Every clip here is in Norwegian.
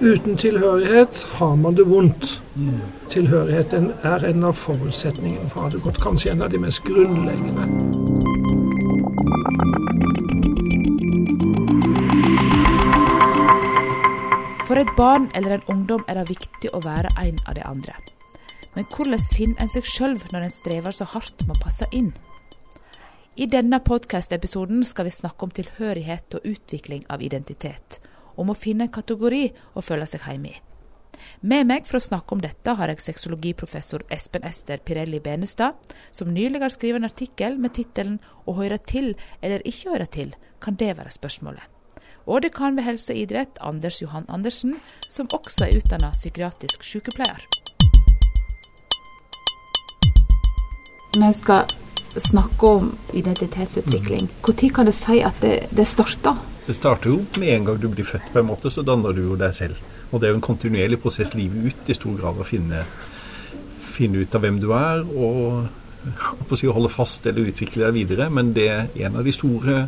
Uten tilhørighet har man det vondt. Tilhørigheten er en av forutsetningene for å ha det godt. Kanskje en av de mest grunnleggende. For et barn eller en ungdom er det viktig å være en av de andre. Men hvordan finner en seg sjøl når en strever så hardt med å passe inn? I denne podkast-episoden skal vi snakke om tilhørighet og utvikling av identitet. Om å finne en kategori å føle seg hjemme i. Med meg for å snakke om dette har jeg sexologiprofessor Espen Ester Pirelli Benestad, som nylig har skrevet en artikkel med tittelen 'Å høre til eller ikke høre til'. Kan det være spørsmålet? Og det kan ved helse og idrett Anders Johan Andersen, som også er utdanna psykiatrisk sykepleier. Vi skal snakke om identitetsutvikling. Når kan det si at det, det starter? Det starter jo med en gang du blir født, på en måte, så danner du jo deg selv. Og det er jo en kontinuerlig prosess livet ut i stor grad å finne, finne ut av hvem du er, og på å si, holde fast eller utvikle deg videre. Men det en av de store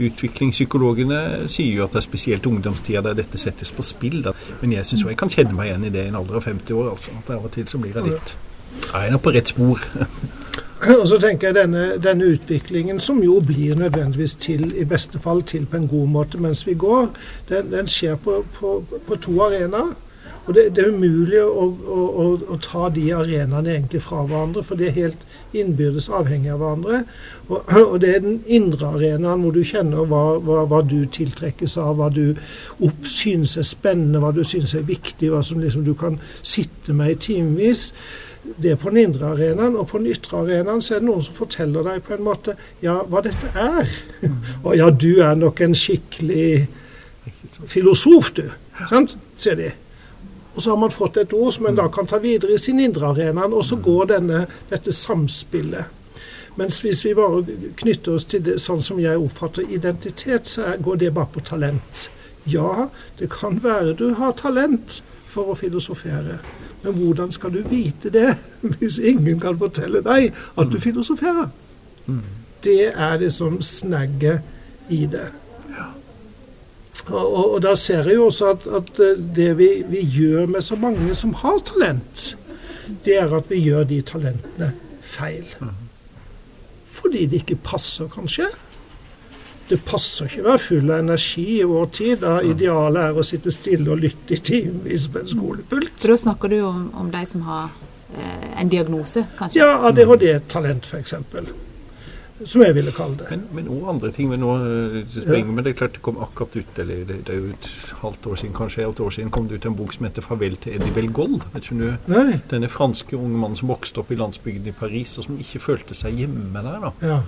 Utviklingspsykologene sier jo at det er spesielt ungdomstida der dette settes på spill. Da. Men jeg syns jeg kan kjenne meg igjen i det i en alder av 50 år. altså. At av og til så blir jeg litt Jeg er nå på rett spor. Og så tenker jeg denne, denne, utviklingen, som jo blir nødvendigvis til, i beste fall til på en god måte mens vi går, den, den skjer på, på, på to arenaer. Og det, det, er umulig å, å, å, å, ta de arenaene egentlig fra hverandre, for de er helt innbyrdes avhengig av hverandre. Og, og, det er den indre arenaen hvor du kjenner hva, hva, hva du tiltrekkes av, hva du opp, synes er spennende, hva du synes er viktig, hva som liksom du kan sitte med i timevis. Det er på den indre arenaen. Og på den ytre arenaen så er det noen som forteller deg på en måte ja, hva dette er. og ja, du er nok en skikkelig filosof, du. Sant? sier de. Og så har man fått et ord som en da kan ta videre i sin indre arena, og så går denne, dette samspillet. Mens hvis vi bare knytter oss til det sånn som jeg oppfatter identitet, så går det bare på talent. Ja, det kan være du har talent for å filosofere. Men hvordan skal du vite det hvis ingen kan fortelle deg at du filosoferer? Det er det som snagger i det. Og, og, da ser jeg jo også at, at det vi, vi, gjør med så mange som har talent, det er at vi gjør de talentene feil. Fordi de ikke passer, kanskje. Det passer ikke å være full av energi i vår tid, da idealet er å sitte stille og lytte i timevis på en skolepult. Så da snakker du om, om de som har eh, en diagnose, kanskje? Ja, ADHD-talent f.eks som jeg ville kalle det. Men, men også andre ting. Men, nå, eh, springer, ja. men det er klart det kom akkurat ut eller det, det, er jo et halvt år siden, kanskje et år siden, kom det ut en bok som heter 'Farvel til Eddie Belgol'. Vet du, Nei. Denne franske unge mannen som vokste opp i landsbygden i Paris, og som ikke følte seg hjemme der. da. Ja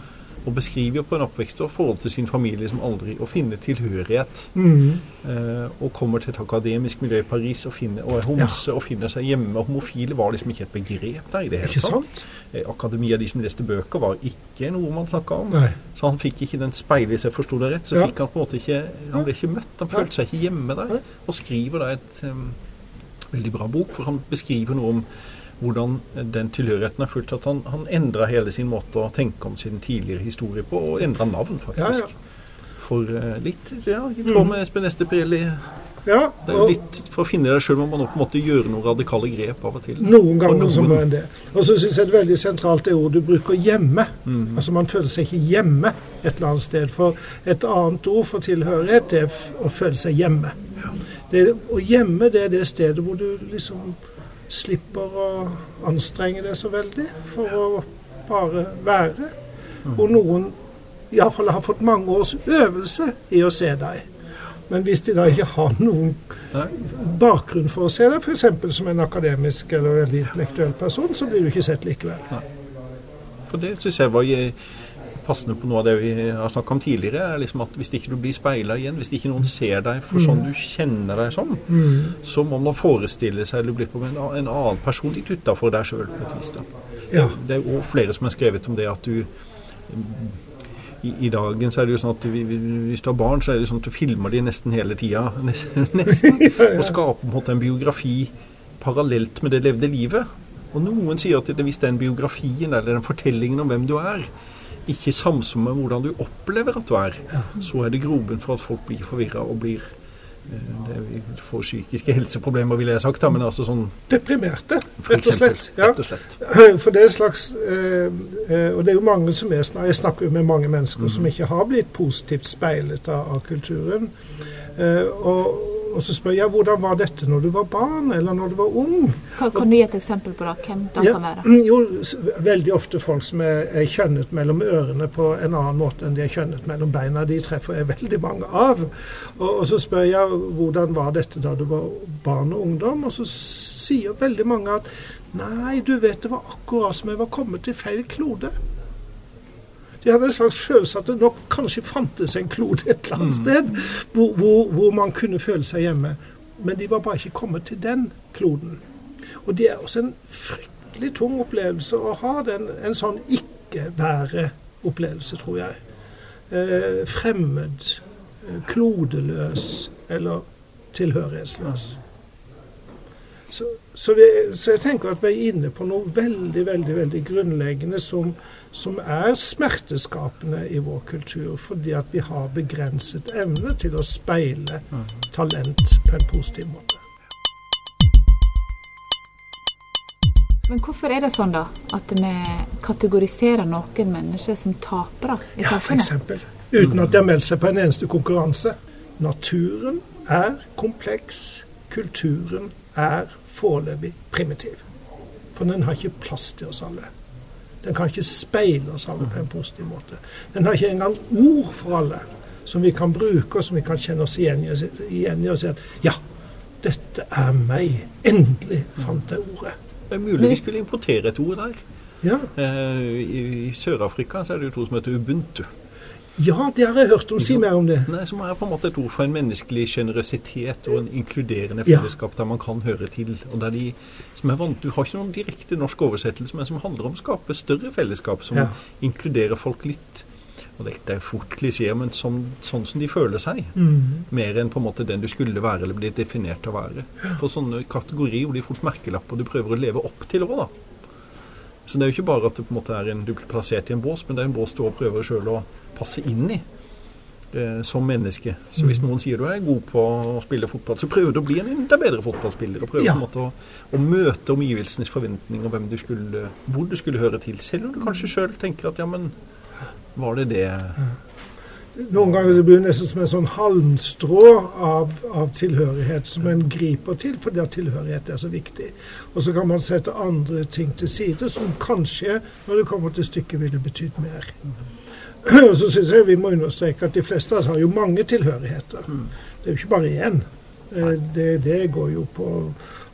og beskriver på en oppvekst og forhold til sin familie som aldri å finne tilhørighet. Mm. Eh, og kommer til et akademisk miljø i Paris og, finner, og er homse ja. og finner seg hjemme. Homofile var liksom ikke et begrep der i det hele tatt. Eh, Akademia, de som leste bøker, var ikke noe man snakka om. Nei. Så han fikk ikke den speilet, hvis jeg forsto det rett. Så ja. fikk han på en måte ikke Han ble ikke møtt. Han følte seg ikke hjemme der. Og skriver da et um, veldig bra bok, for han beskriver noe om hvordan den tilhørigheten har fulgt at han, han endra hele sin måte å tenke om sin tidligere historie på, og endra navn, faktisk. Ja, ja. For uh, litt ja, i tråd med Espen Esteprelli. Ja, det er jo litt for å finne deg sjøl må man på en måte gjøre noen radikale grep av og til. Noen ganger så må en det. Og så syns jeg er veldig sentralt er ord du bruker 'hjemme'. Mm. Altså Man føler seg ikke hjemme et eller annet sted. For et annet ord for tilhørighet er å føle seg hjemme. Det, og hjemme det er det stedet hvor du liksom slipper å anstrenge deg så veldig for å bare være. Hvor noen iallfall har fått mange års øvelse i å se deg. Men hvis de da ikke har noen bakgrunn for å se deg, f.eks. som en akademisk eller veldig intellektuell person, så blir du ikke sett likevel. For det syns jeg var passende på noe av det vi har snakka om tidligere, er liksom at hvis ikke du blir speila igjen, hvis ikke noen ser deg for sånn mm. du kjenner deg som, mm. så må man forestille seg eller bli på en, en annen person litt utafor deg sjøl på et vis. da. Ja. Det er jo flere som har skrevet om det at du i, i dagen så er det jo sånn at vi, hvis du har barn, så er det sånn at du filmer de nesten hele tida. Nesten. Og skaper på en måte en biografi parallelt med det levde livet. Og noen sier at hvis den biografien eller den fortellingen om hvem du er, ikke samsvarer med hvordan du opplever at du er, så er det grobunn for at folk blir forvirra og blir det får psykiske helseproblemer, ville jeg sagt. Da, men altså sånn Deprimerte, rett og slett. Ja. Rett og slett. For det er en slags eh, Og det er jo mange som er Jeg snakker jo med mange mennesker mm. som ikke har blitt positivt speilet av, av kulturen. Eh, og og så spør jeg hvordan var dette når du var barn, eller når du var ung? Kan, kan du gi et eksempel på det? Hvem det ja, kan være? Mm, jo, veldig ofte folk som er, er, kjønnet mellom ørene på en annen måte enn de er kjønnet mellom beina. De treffer jeg veldig mange av. Og, og, så spør jeg hvordan var dette da du var barn og ungdom, og så sier veldig mange at nei, du vet det var akkurat som jeg var kommet til feil klode. De hadde en slags følelse at det nok kanskje fantes en klode et eller annet mm. sted hvor, hvor, hvor, man kunne føle seg hjemme. Men de var bare ikke kommet til den kloden. Og det er også en fryktelig tung opplevelse å ha den, en sånn ikke-være-opplevelse, tror jeg. Eh, fremmed, eh, klodeløs eller tilhørighetsløs. Så, så, vi, så, jeg tenker at vi er inne på noe veldig, veldig, veldig grunnleggende som som er smerteskapende i vår kultur, fordi at vi har begrenset evne til å speile talent på en positiv måte. Men hvorfor er det sånn da, at vi kategoriserer noen mennesker som tapere i ja, samfunnet? Ja, f.eks. Uten at de har meldt seg på en eneste konkurranse. Naturen er kompleks. Kulturen er foreløpig primitiv. For den har ikke plass til oss alle. Den kan ikke speile oss alle på en positiv måte. Den har ikke engang ord for alle som vi kan bruke, og som vi kan kjenne oss igjen i, og si at ja, dette er meg. Endelig fant jeg ordet. Det er mulig vi skulle importere et ord der. Ja. Eh, I, i Sør-Afrika er det jo to som heter ubuntu. Ja, det har jeg hørt om. Si mer om det. Nei, Som er på en måte et ord for en menneskelig sjenerøsitet og en inkluderende fellesskap ja. der man kan høre til. og der de som er vant, Du har ikke noen direkte norsk oversettelse, men som handler om å skape større fellesskap som ja. inkluderer folk litt. Og Det, det er fort klisjeer, men sånn, sånn, som de føler seg. Mm. Mer enn på en måte den du skulle være eller bli definert til å være. For sånne kategorier blir fort merkelapper du prøver å leve opp til òg, da. Så det er jo ikke bare at det på en måte er en, du blir plassert i en bås, men det er en bås du også prøver sjøl å passe inn i eh, som menneske. Så hvis mm. noen sier du er god på å spille fotball, så prøver du å bli en enda bedre fotballspiller. Og prøver ja. på en måte å, å møte omgivelsenes forventninger om du skulle, hvor du skulle høre til. Selv om du kanskje sjøl tenker at ja, men var det det noen ganger det blir det nesten som en sånn halmstrå av, av, tilhørighet som en griper til, fordi at tilhørighet er så viktig. Og så kan man sette andre ting til side som kanskje, når det kommer til stykket, ville betydd mer. Og så syns jeg vi må understreke at de fleste av oss har jo mange tilhørigheter. Mm. Det er jo ikke bare én. Eh, det, det går jo på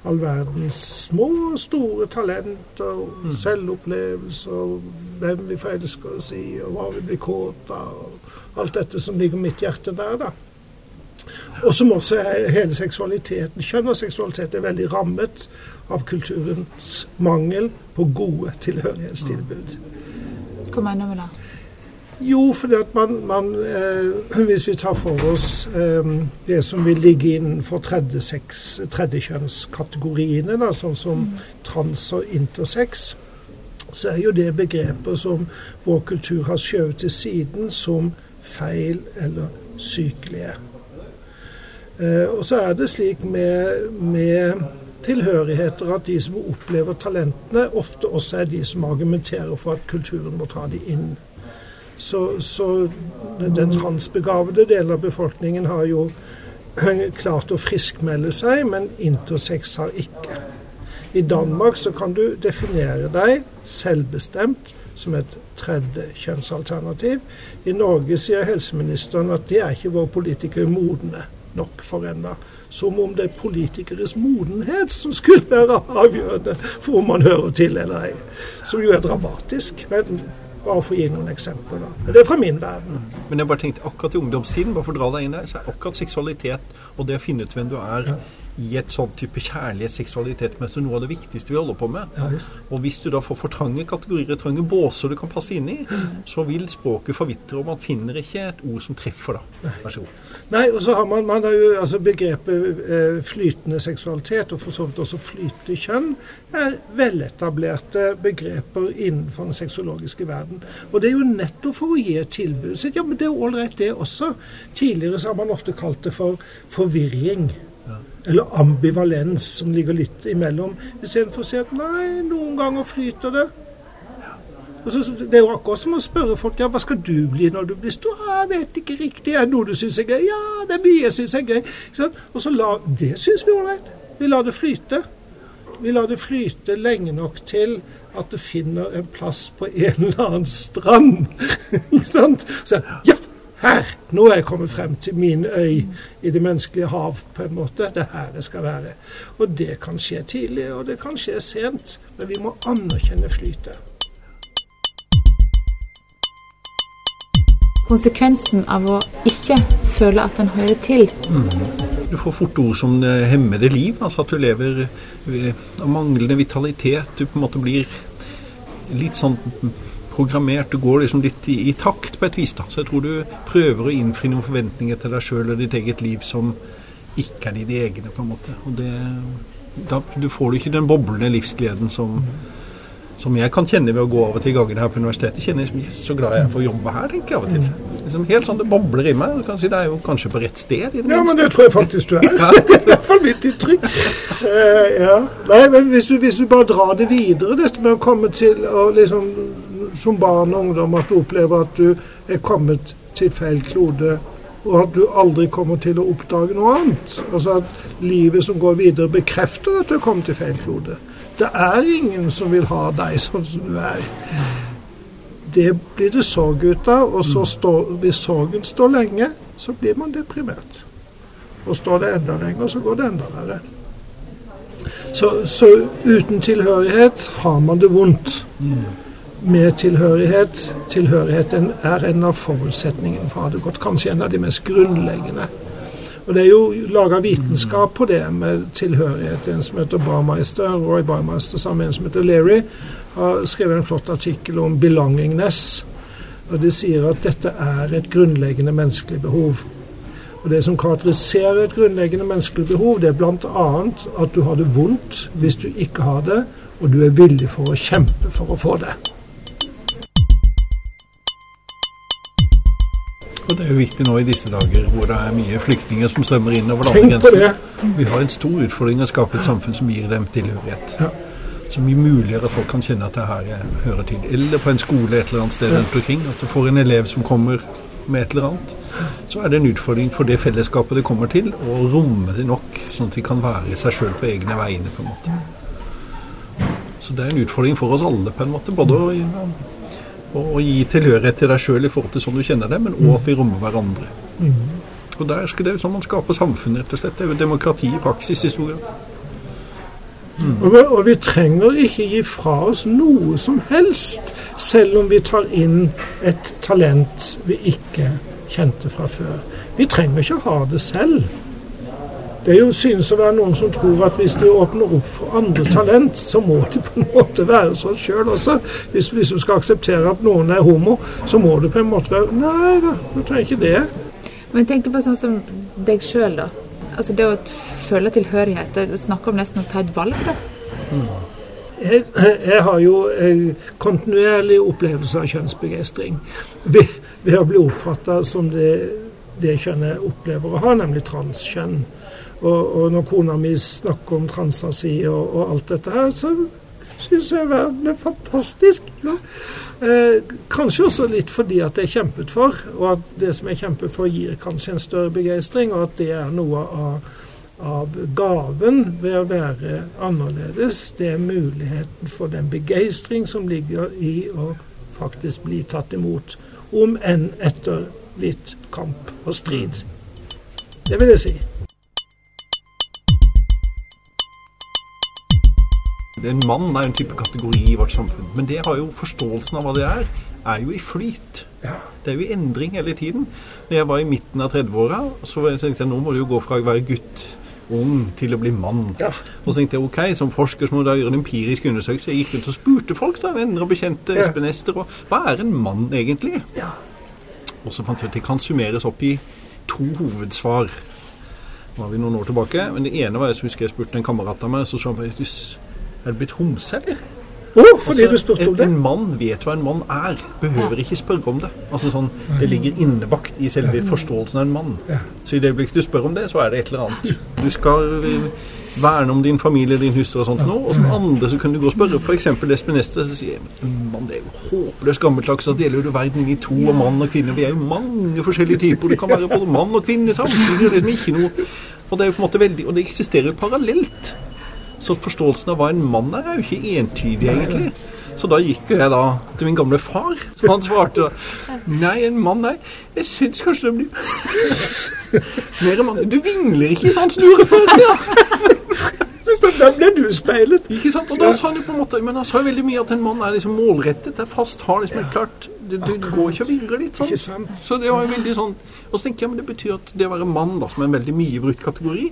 all verdens små og store talenter, mm. selvopplevelser, hvem vi forelsker oss i, og hva vi blir kåt av. Alt dette som ligger mitt hjerte der, da. Og som også er hele seksualiteten. Kjønn og seksualitet er veldig rammet av kulturens mangel på gode tilhørighetstilbud. Hva mener du da? Jo, fordi at man, man eh, Hvis vi tar for oss eh, det som vil ligge innenfor tredjekjønnskategoriene, tredje sånn som mm. trans og intersex, så er jo det begreper som vår kultur har skjøvet til siden som feil eller sykelige. Eh, og så er det slik med, med tilhørigheter at de som opplever talentene, ofte også er de som argumenterer for at kulturen må ta de inn. Så, så den transbegavede delen av befolkningen har jo klart å friskmelde seg, men intersex har ikke. I Danmark så kan du definere deg selvbestemt som et tredje kjønnsalternativ. I Norge sier helseministeren at det er ikke våre politikere modne nok for ennå. Som om det er politikeres modenhet som skulle være avgjørende for om man hører til eller ei. Som jo er dramatisk. Men bare for å gi noen eksempler. da. Det er fra min verden. Men jeg bare tenkte akkurat i ungdomstiden, bare for å dra deg inn der, så er akkurat seksualitet og det å finne ut hvem du er, i et sånn type kjærlighet, seksualitet, som noe av det viktigste vi holder på med. Ja, og hvis du da får for trange kategorier, trange båser du kan passe inn i, så vil språket forvitre, og man finner ikke et ord som treffer da. Vær så god. Nei, og så har man, man har jo altså begrepet eh, flytende seksualitet, og for så vidt også flytende kjønn, er veletablerte begreper innenfor den sexologiske verden. Og det er jo nettopp for å gi et tilbud. Så ja, men det er ålreit, det også. Tidligere så har man ofte kalt det for forvirring. Eller ambivalens, som ligger litt imellom. Istedenfor å si at nei, noen ganger flyter det. Så, det er jo akkurat som å spørre folk ja, hva skal du bli når du blir stor. Jeg vet ikke riktig. Er det noe du syns er gøy? Ja, det er mye jeg syns er gøy. Og så la, Det syns vi er ålreit. Vi lar det flyte. Vi lar det flyte lenge nok til at det finner en plass på en eller annen strand. ikke sant? Så ja, her! Nå er jeg kommet frem til min øy i det menneskelige hav, på en måte. Det er her det skal være. Og det kan skje tidlig, og det kan skje sent. Men vi må anerkjenne flytet. Konsekvensen av å ikke føle at en hører til. Mm. Du får fort ord som hemmer det liv. Altså at du lever av manglende vitalitet. Du på en måte blir litt sånn programmert. Du går liksom litt i, i, takt på et vis. da. Så jeg tror du prøver å innfri noen forventninger til deg sjøl og ditt eget liv som ikke er dine egne, på en måte. Og det, da du får du ikke den boblende livsgleden som, som jeg kan kjenne ved å gå over til gangene her på universitetet. Kjenner jeg er så glad jeg er for å jobbe her, tenker jeg av og til. Liksom helt sånn Det bobler i meg. Du kan si Det er jo kanskje på rett sted. ja, minste. men det tror jeg faktisk du er. det er i hvert fall mitt inntrykk. Uh, ja. Nei, men hvis du, hvis du, bare drar det videre, dette med å komme til å liksom som barn og ungdom at du opplever at du er kommet til feil klode, og at du aldri kommer til å oppdage noe annet. Altså at livet som går videre, bekrefter at du er kommet til feil klode. Det er ingen som vil ha deg sånn som du er. Det blir det sorg ut av, og så står, hvis sorgen står lenge, så blir man deprimert. Og står det enda lenger, så går det enda verre. Så, så uten tilhørighet har man det vondt. Mm med tilhørighet. Tilhørigheten er en av forutsetningene for å ha. Kanskje en av de mest grunnleggende. Og Det er jo laga vitenskap på det med tilhørighet. En som heter Barmeister, Roy Barmeister sammen med en som heter Leary, har skrevet en flott artikkel om 'belongingness'. Og De sier at dette er et grunnleggende menneskelig behov. Og Det som karakteriserer et grunnleggende menneskelig behov, det er bl.a. at du har det vondt hvis du ikke har det, og du er villig for å kjempe for å få det. Og det er jo viktig nå i disse dager hvor det er mye flyktninger som strømmer inn over landegrensen. Vi har en stor utfordring å skape et samfunn som gir dem tilhørighet. Ja. Som gir muligheter at folk kan kjenne at det her jeg hører til. Eller på en skole et eller annet sted rundt omkring. At du får en elev som kommer med et eller annet. Så er det en utfordring for det fellesskapet det kommer til, å romme det nok, sånn at de kan være seg sjøl på egne vegne. på en måte. Så det er en utfordring for oss alle, på en måte. Både å og, å gi tilhørighet til deg sjøl i forhold til sånn du kjenner det, men òg at vi rommer hverandre. Mm. Og der skal Det er sånn man skaper samfunn, rett og slett. Det er jo demokrati i praksis i stor grad. Mm. Og, og, vi trenger ikke gi fra oss noe som helst, selv om vi tar inn et talent vi ikke kjente fra før. Vi trenger ikke ha det selv. Det er jo, synes å være noen som tror at hvis de åpner opp for andre talent, så må de på en måte være sånn sjøl også. Hvis, hvis, du skal akseptere at noen er homo, så må du på en måte være Nei da, du trenger ikke det. Men tenk på sånn som deg sjøl, da. Altså det å føle tilhørighet. du snakker om nesten å ta et valg, da. Mm. Jeg, jeg, har jo en kontinuerlig opplevelse av kjønnsbegeistring ved, ved å bli oppfatta som det, det kjønnet jeg opplever å ha, nemlig transkjønn. Og, og, når kona mi snakker om transa si og, og, alt dette her, så syns jeg verden er fantastisk. Ja. Eh, kanskje også litt fordi at det er kjempet for, og at det som er kjempet for, gir kanskje en større begeistring, og at det er noe av, av gaven ved å være annerledes. Det er muligheten for den begeistring som ligger i å faktisk bli tatt imot, om enn etter litt kamp og strid. Det vil jeg si. En mann er en type kategori i vårt samfunn. Men det har jo forståelsen av hva det er, er jo i flyt. Ja. Det er jo i endring hele tiden. Når jeg var i midten av 30-åra, så tenkte jeg nå må det jo gå fra å være gutt ung til å bli mann. Ja. Og så tenkte jeg ok, som forsker du da gjøre en empirisk undersøkelse. Jeg gikk rundt og spurte folk, da, venner og bekjente, Ja. Espen Ester, og hva er en mann egentlig? Ja. Og så fant jeg at det kan summeres opp i to hovedsvar. Nå har vi noen år tilbake, men det ene var jeg som husker jeg spurte en kamerat av meg, så sa han bare, «Jøss, er du blitt homse, eller? Å, fordi Altså, du spurte om det? En mann vet hva en mann er, behøver ikke spørre om det. Altså sånn, Det ligger innebakt i selve forståelsen av en mann. Ja. Så i det øyeblikket du spør om det, så er det et eller annet. Du skal eh, verne om din familie, din hustru og sånt nå, og som andre så kan du gå og spørre. F.eks. Espen Ester, så sier jeg "Men mann, det er jo håpløst gammeldags, da deler du verden inn i to, og mann og kvinne. Vi er jo mange forskjellige typer. Det kan være både mann og kvinne samtidig. og Det er liksom ikke noe Og det er jo på en måte veldig, og det eksisterer jo parallelt. Så forståelsen av hva en mann er, er jo ikke entydig, egentlig. Så da gikk jeg da til min gamle far, som han svarte da Nei, en mann, nei. Jeg syns kanskje det blir mer mann. Du vingler ikke sånn store før, ja. Der ble du speilet. Ikke sant? Og da sa han jo på en måte Men han sa jo veldig mye at en mann er liksom målrettet, Det er fast, har liksom ja. klart Du, du går ikke og virrer litt sånn. Ikke sant? Så det var jo veldig sånn Og så tenker jeg, men det betyr at det å være mann, da, som er en veldig mye brukt kategori,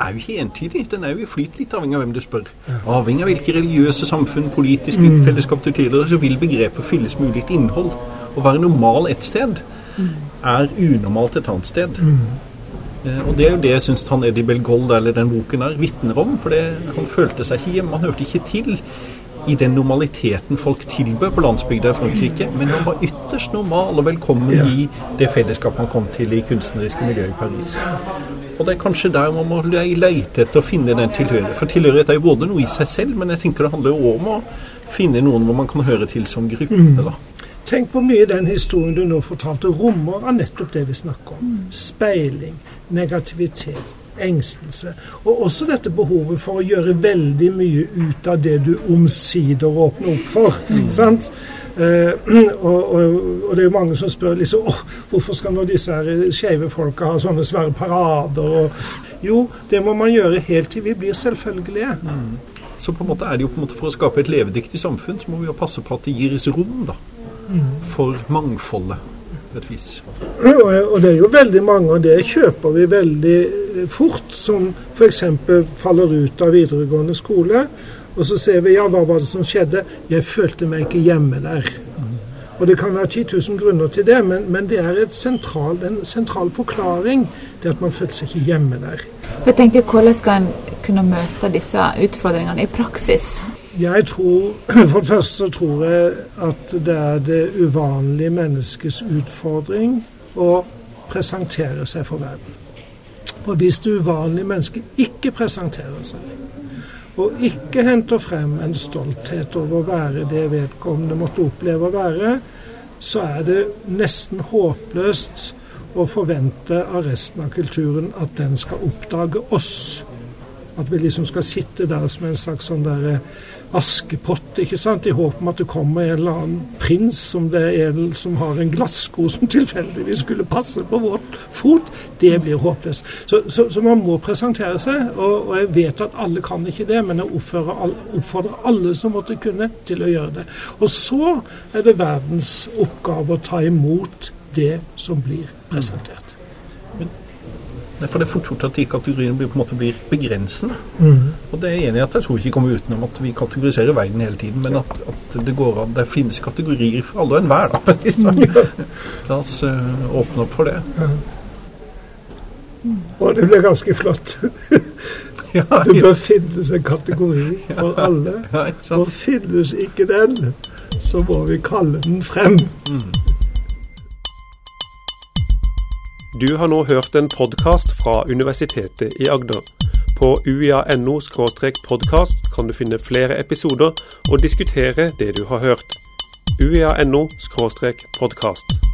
er jo ikke entydig. Den er jo i flyt litt avhengig av hvem du spør. Avhengig av hvilke religiøse samfunn, politiske Mm. fellesskap du tilhører, så vil begrepet fylles med ulikt innhold. Å være normal ett sted er unormalt et annet sted. Eh, Og det er jo det jeg syns han Eddie Belgold, eller den boken der, vitner om. For det, han følte seg ikke hjemme. Han hørte ikke til i den normaliteten folk tilbød på landsbygda i Frankrike. Men han var ytterst normal og velkommen Ja. i det fellesskapet han kom til i kunstneriske miljø i Paris. Og det er kanskje der man må le- leite etter å finne den tilhørighet. For tilhørighet er jo både noe i seg selv, men jeg tenker det handler jo om å finne noen hvor man kan høre til som gruppe. da. Tenk hvor mye den historien du nå fortalte, rommer av nettopp det vi snakker om. Speiling, negativitet, engstelse. Og også dette behovet for å gjøre veldig mye ut av det du omsider åpner opp for. Sant? Uh, og, og, og det er jo mange som spør liksom, oh, hvorfor skal nå disse her skeive folka ha sånne svære parader? Og, jo, det må man gjøre helt til vi blir selvfølgelige. Så på en måte er det jo på en måte for å skape et levedyktig samfunn, så må vi jo passe på at det gis rom da, for mangfoldet, på et vis. Og det er jo veldig mange, og det kjøper vi veldig fort, som f.eks. faller ut av videregående skole. Og så ser vi ja, hva var det som skjedde? Jeg følte meg ikke hjemme der. Og det kan være 10 000 grunner til det, men, men det er et sentral, en sentral forklaring. Det at man følte seg ikke hjemme der. Jeg tenker, Hvordan skal en kunne møte disse utfordringene i praksis? Jeg tror, For det første tror jeg at det er det uvanlige menneskets utfordring å presentere seg for verden. For hvis det uvanlige mennesket ikke presenterer seg, og ikke henter frem en stolthet over å være det vedkommende måtte oppleve å være, så er det nesten håpløst å forvente av resten av kulturen at den skal oppdage oss. At vi liksom skal sitte der som en slags sånn der askepott, ikke sant, i håp om at det kommer en eller annen prins som det er som har en glassko som tilfeldigvis skulle passe på vårt fot. Det blir håpløst. Så, så, så man må presentere seg, og, og jeg vet at alle kan ikke det, men jeg oppfordrer oppfordrer alle som måtte kunne, til å gjøre det. Og så er det verdens oppgave å ta imot det som blir presentert. For det er fort gjort at de kategoriene blir, på en måte blir begrensende. Mm. Og det er jeg enig i at jeg tror ikke kommer utenom at vi kategoriserer verden hele tiden, men at, at det går an, det finnes kategorier for alle og enhver. da. La oss uh, åpne opp for det. Og det blir ganske flott. Ja, Det bør finnes en kategori for alle. ja? Og finnes ikke den, så må vi kalle den frem. Du har nå hørt en podkast fra Universitetet i Agder. På uia.no podkast kan du finne flere episoder og diskutere det du har hørt. uia.no podkast.